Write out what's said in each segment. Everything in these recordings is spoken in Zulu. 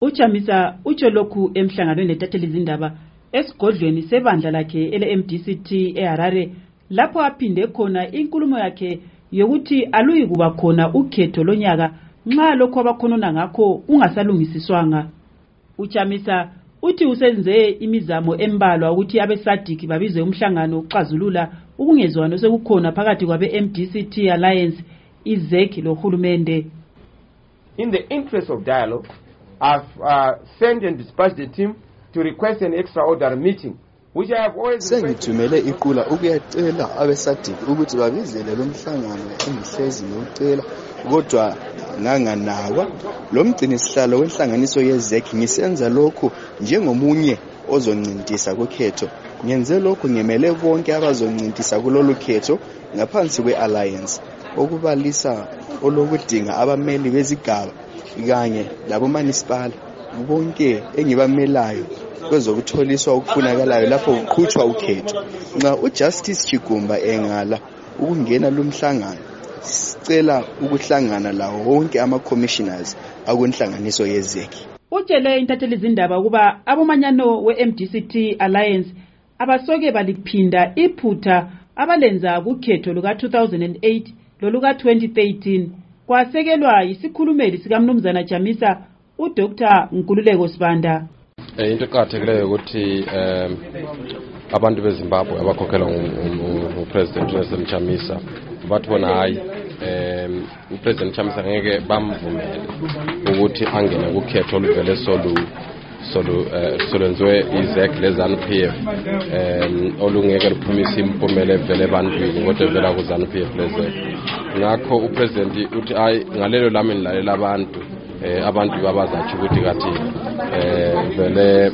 uchamisa utsho lokhu emhlanganweni letatheli izindaba esigodlweni sebandla lakhe ele-mdct eharare lapho aphinde khona inkulumo yakhe yokuthi aluyi kuba khona ukhetho lonyaka nxa lokhu abakhonona ngakho ungasalungisiswanga uchamisa uthi usenze imizamo embalwa ukuthi abesadiki babize umhlangano ukuxazulula ukungezwani osekukhona phakathi kwabe-mdct alliance izek lohulumende in the interest of dialogue I've uh, sent and dispatched the team to request an extraordinary meeting which I have always sengithumele iqula ukuyacela abesadiki ukuthi babizele lo mhlangano engihlezi ngiwucela kodwa nganganakwa lo mgcinisihlalo wenhlanganiso yezek ngisenza lokhu njengomunye ozoncintisa kukhetho ngenze lokhu ngimele bonke abazoncintisa kulolu khetho ngaphansi kwe-alliance okubalisa olokudinga abameli bezigaba kanye labomanisipala bonke engibamelayo kwezokutholiswa okufunakalayo lapho kuqhutshwa ukhetho. Nxa ujustice chigumba engala ukungena lumhlangano sicela ukuhlangana lawo wonke ama-commissioners akunhlanganiso yezeki utshele intatheli izindaba ukuba abomanyano we-mdct alliance abasoke baliphinda iphutha abalenza kukhetho luka-2008 loluka-2013 kwasekelwa yisikhulumeli sikamnumzana jamisa udr nkululeko sibanda. Um into eqakathekileyo ukuthi um abantu bezimbabwe abakhokhelwa ngupresident nelson chamisa bathi bona hhayi um upresident chamisa ngeke bamvumele ukuthi angene kukhetho oluvele solu solu uh, solwenziwe izec le-zanu p f. Um olungeke luphumise impumela evele ebantwini kodwa evela ku-zanu p f lezec ngakho upresident uthi hayi ngalelo lami nilalela abantu eh abantu babazatsho ukuthi kathi eh vele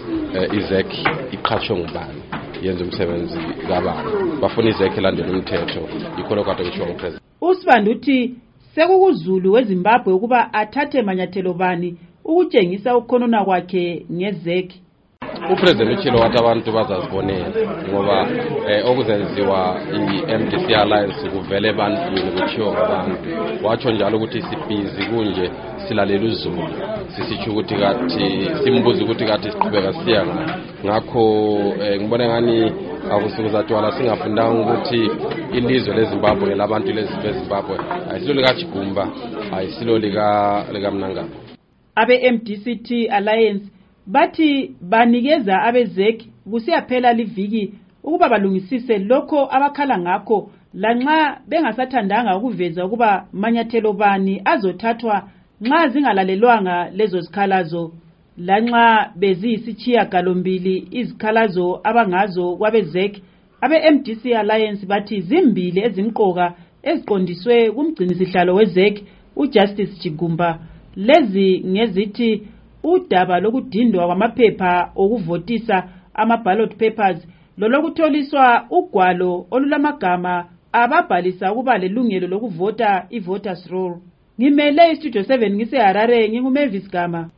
izek iqhatshwe ngubani yenza umsebenzi kabani. Bafuna izek elandela umthetho yikho lokho kade kushiwo ngupresident usibanda uthi sekukuzulu wezimbabwe ukuba athathe manyathelo bani ukutshengisa ukukhonona kwakhe ngezeki upresident utshilo wathi abantu bazazibonela ngoba eh, okuzenziwa i-mdc alliance kuvele ebantwini kutshiwo ngabantu. Watsho njalo ukuthi sibhizi kunje silalela uzulu. Sisitsho ukuthi kathi simbuza ukuthi kathi siqhubeka siya ngakho eh, ngibone ngani akusukuzatwala singafundanga ukuthi ilizwe lezimbabwe ngelabantu lezimbabwe ayisilo likajigumba ayisilo likamnangagwa abe-mdct alliance bathi banikeza abezeki kusiyaphela liviki ukuba balungisise lokho abakhala ngakho lanxa bengasathandanga ukuveza ukuba manyathelo bani azothathwa nxa zingalalelwanga lezo zikhalazo lanxa beziyisitshiyagalombili izikhalazo abangazo kwabezeki abe-mdc alliance bathi zimbili ezimqoka eziqondiswe kumgcinisihlalo wezeki ujustice jigumba lezi ngezithi udaba lokudindwa kwamaphepha okuvotisa ama-ballot papers lolokutholiswa ugwalo olulamagama ababhalisa ukuba lelungelo lokuvota i-voters roll. Ngimele istudio 7 ngiseharare ngingumavis gama.